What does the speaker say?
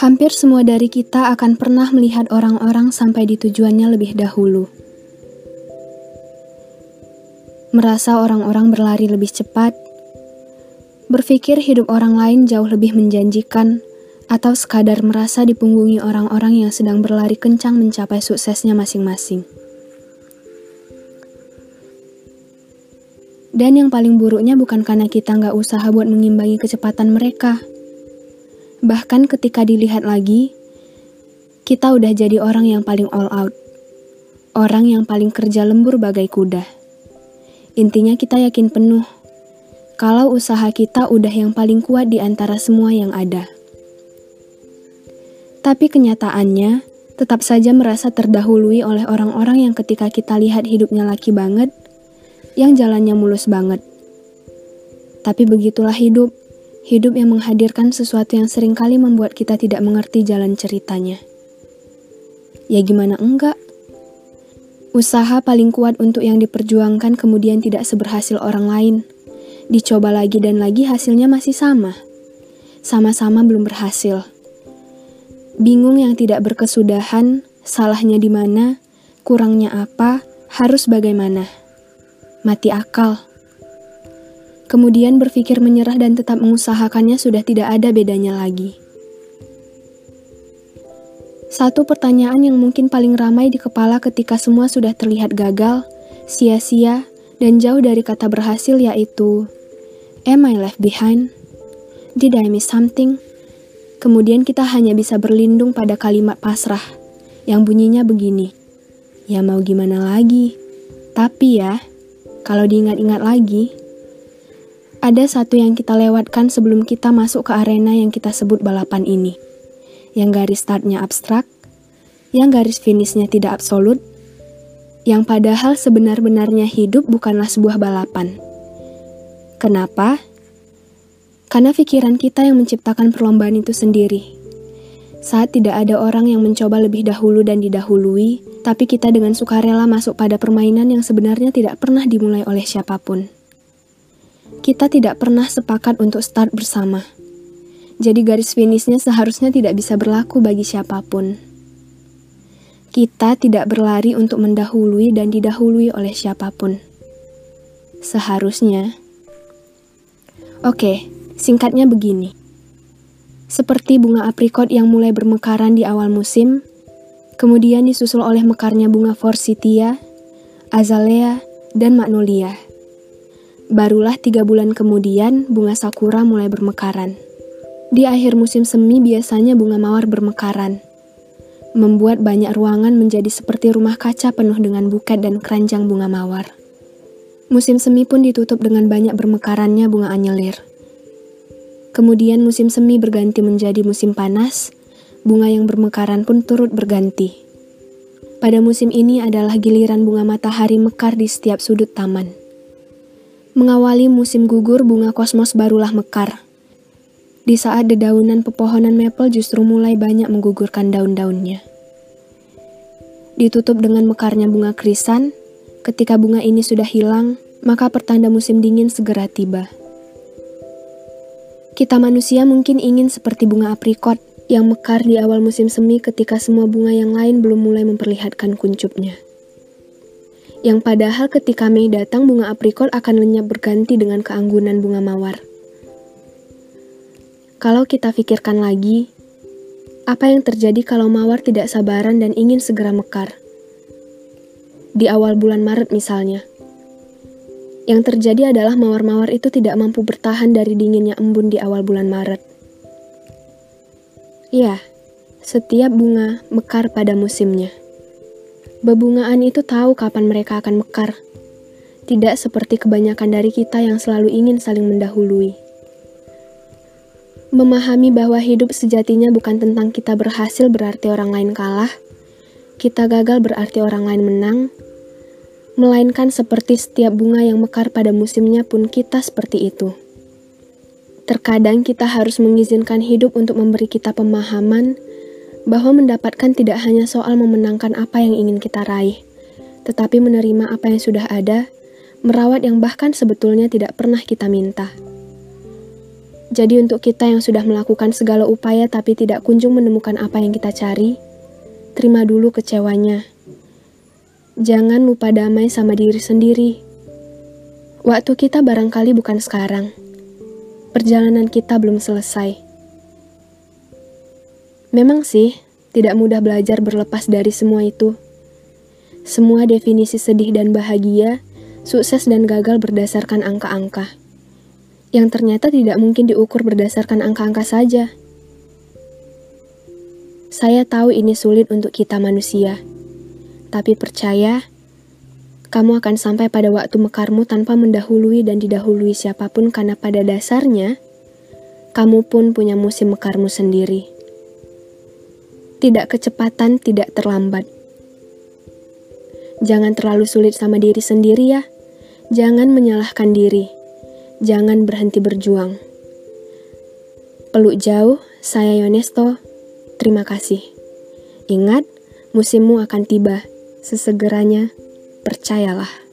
Hampir semua dari kita akan pernah melihat orang-orang sampai di tujuannya lebih dahulu. Merasa orang-orang berlari lebih cepat, berpikir hidup orang lain jauh lebih menjanjikan, atau sekadar merasa dipunggungi orang-orang yang sedang berlari kencang mencapai suksesnya masing-masing. Dan yang paling buruknya bukan karena kita nggak usaha buat mengimbangi kecepatan mereka, Bahkan ketika dilihat lagi, kita udah jadi orang yang paling all out. Orang yang paling kerja lembur bagai kuda. Intinya kita yakin penuh kalau usaha kita udah yang paling kuat di antara semua yang ada. Tapi kenyataannya tetap saja merasa terdahului oleh orang-orang yang ketika kita lihat hidupnya laki banget, yang jalannya mulus banget. Tapi begitulah hidup. Hidup yang menghadirkan sesuatu yang sering kali membuat kita tidak mengerti jalan ceritanya. Ya gimana enggak? Usaha paling kuat untuk yang diperjuangkan kemudian tidak seberhasil orang lain. Dicoba lagi dan lagi hasilnya masih sama. Sama-sama belum berhasil. Bingung yang tidak berkesudahan, salahnya di mana, kurangnya apa, harus bagaimana. Mati akal kemudian berpikir menyerah dan tetap mengusahakannya sudah tidak ada bedanya lagi. Satu pertanyaan yang mungkin paling ramai di kepala ketika semua sudah terlihat gagal, sia-sia, dan jauh dari kata berhasil yaitu, Am I left behind? Did I miss something? Kemudian kita hanya bisa berlindung pada kalimat pasrah, yang bunyinya begini, Ya mau gimana lagi? Tapi ya, kalau diingat-ingat lagi, ada satu yang kita lewatkan sebelum kita masuk ke arena yang kita sebut balapan ini. Yang garis startnya abstrak, yang garis finishnya tidak absolut, yang padahal sebenar-benarnya hidup bukanlah sebuah balapan. Kenapa? Karena pikiran kita yang menciptakan perlombaan itu sendiri. Saat tidak ada orang yang mencoba lebih dahulu dan didahului, tapi kita dengan sukarela masuk pada permainan yang sebenarnya tidak pernah dimulai oleh siapa pun kita tidak pernah sepakat untuk start bersama. Jadi garis finishnya seharusnya tidak bisa berlaku bagi siapa pun. Kita tidak berlari untuk mendahului dan didahului oleh siapa pun. Seharusnya. Oke, singkatnya begini. Seperti bunga aprikot yang mulai bermekaran di awal musim, kemudian disusul oleh mekarnya bunga forsythia, azalea, dan magnolia. Barulah tiga bulan kemudian, bunga sakura mulai bermekaran. Di akhir musim semi biasanya bunga mawar bermekaran, membuat banyak ruangan menjadi seperti rumah kaca penuh dengan buket dan keranjang bunga mawar. Musim semi pun ditutup dengan banyak bermekarannya bunga anyelir. Kemudian musim semi berganti menjadi musim panas, bunga yang bermekaran pun turut berganti. Pada musim ini adalah giliran bunga matahari mekar di setiap sudut taman. Mengawali musim gugur, bunga kosmos barulah mekar. Di saat dedaunan pepohonan maple justru mulai banyak menggugurkan daun-daunnya. Ditutup dengan mekarnya bunga krisan, ketika bunga ini sudah hilang, maka pertanda musim dingin segera tiba. Kita manusia mungkin ingin seperti bunga aprikot yang mekar di awal musim semi ketika semua bunga yang lain belum mulai memperlihatkan kuncupnya yang padahal ketika Mei datang bunga aprikot akan lenyap berganti dengan keanggunan bunga mawar. Kalau kita pikirkan lagi, apa yang terjadi kalau mawar tidak sabaran dan ingin segera mekar? Di awal bulan Maret misalnya. Yang terjadi adalah mawar-mawar itu tidak mampu bertahan dari dinginnya embun di awal bulan Maret. Ya, setiap bunga mekar pada musimnya. Bebungaan itu tahu kapan mereka akan mekar. Tidak seperti kebanyakan dari kita yang selalu ingin saling mendahului. Memahami bahwa hidup sejatinya bukan tentang kita berhasil berarti orang lain kalah, kita gagal berarti orang lain menang, melainkan seperti setiap bunga yang mekar pada musimnya pun kita seperti itu. Terkadang kita harus mengizinkan hidup untuk memberi kita pemahaman bahwa mendapatkan tidak hanya soal memenangkan apa yang ingin kita raih, tetapi menerima apa yang sudah ada, merawat yang bahkan sebetulnya tidak pernah kita minta. Jadi untuk kita yang sudah melakukan segala upaya tapi tidak kunjung menemukan apa yang kita cari, terima dulu kecewanya. Jangan lupa damai sama diri sendiri. Waktu kita barangkali bukan sekarang. Perjalanan kita belum selesai. Memang sih, tidak mudah belajar berlepas dari semua itu. Semua definisi sedih dan bahagia, sukses dan gagal berdasarkan angka-angka yang ternyata tidak mungkin diukur berdasarkan angka-angka saja. Saya tahu ini sulit untuk kita manusia, tapi percaya, kamu akan sampai pada waktu mekarmu tanpa mendahului dan didahului siapa pun karena pada dasarnya, kamu pun punya musim mekarmu sendiri. Tidak kecepatan, tidak terlambat. Jangan terlalu sulit sama diri sendiri ya. Jangan menyalahkan diri jangan berhenti berjuang. Peluk jauh, saya Yonesto. Terima kasih. Ingat, musimmu akan tiba. Sesegeranya, percayalah.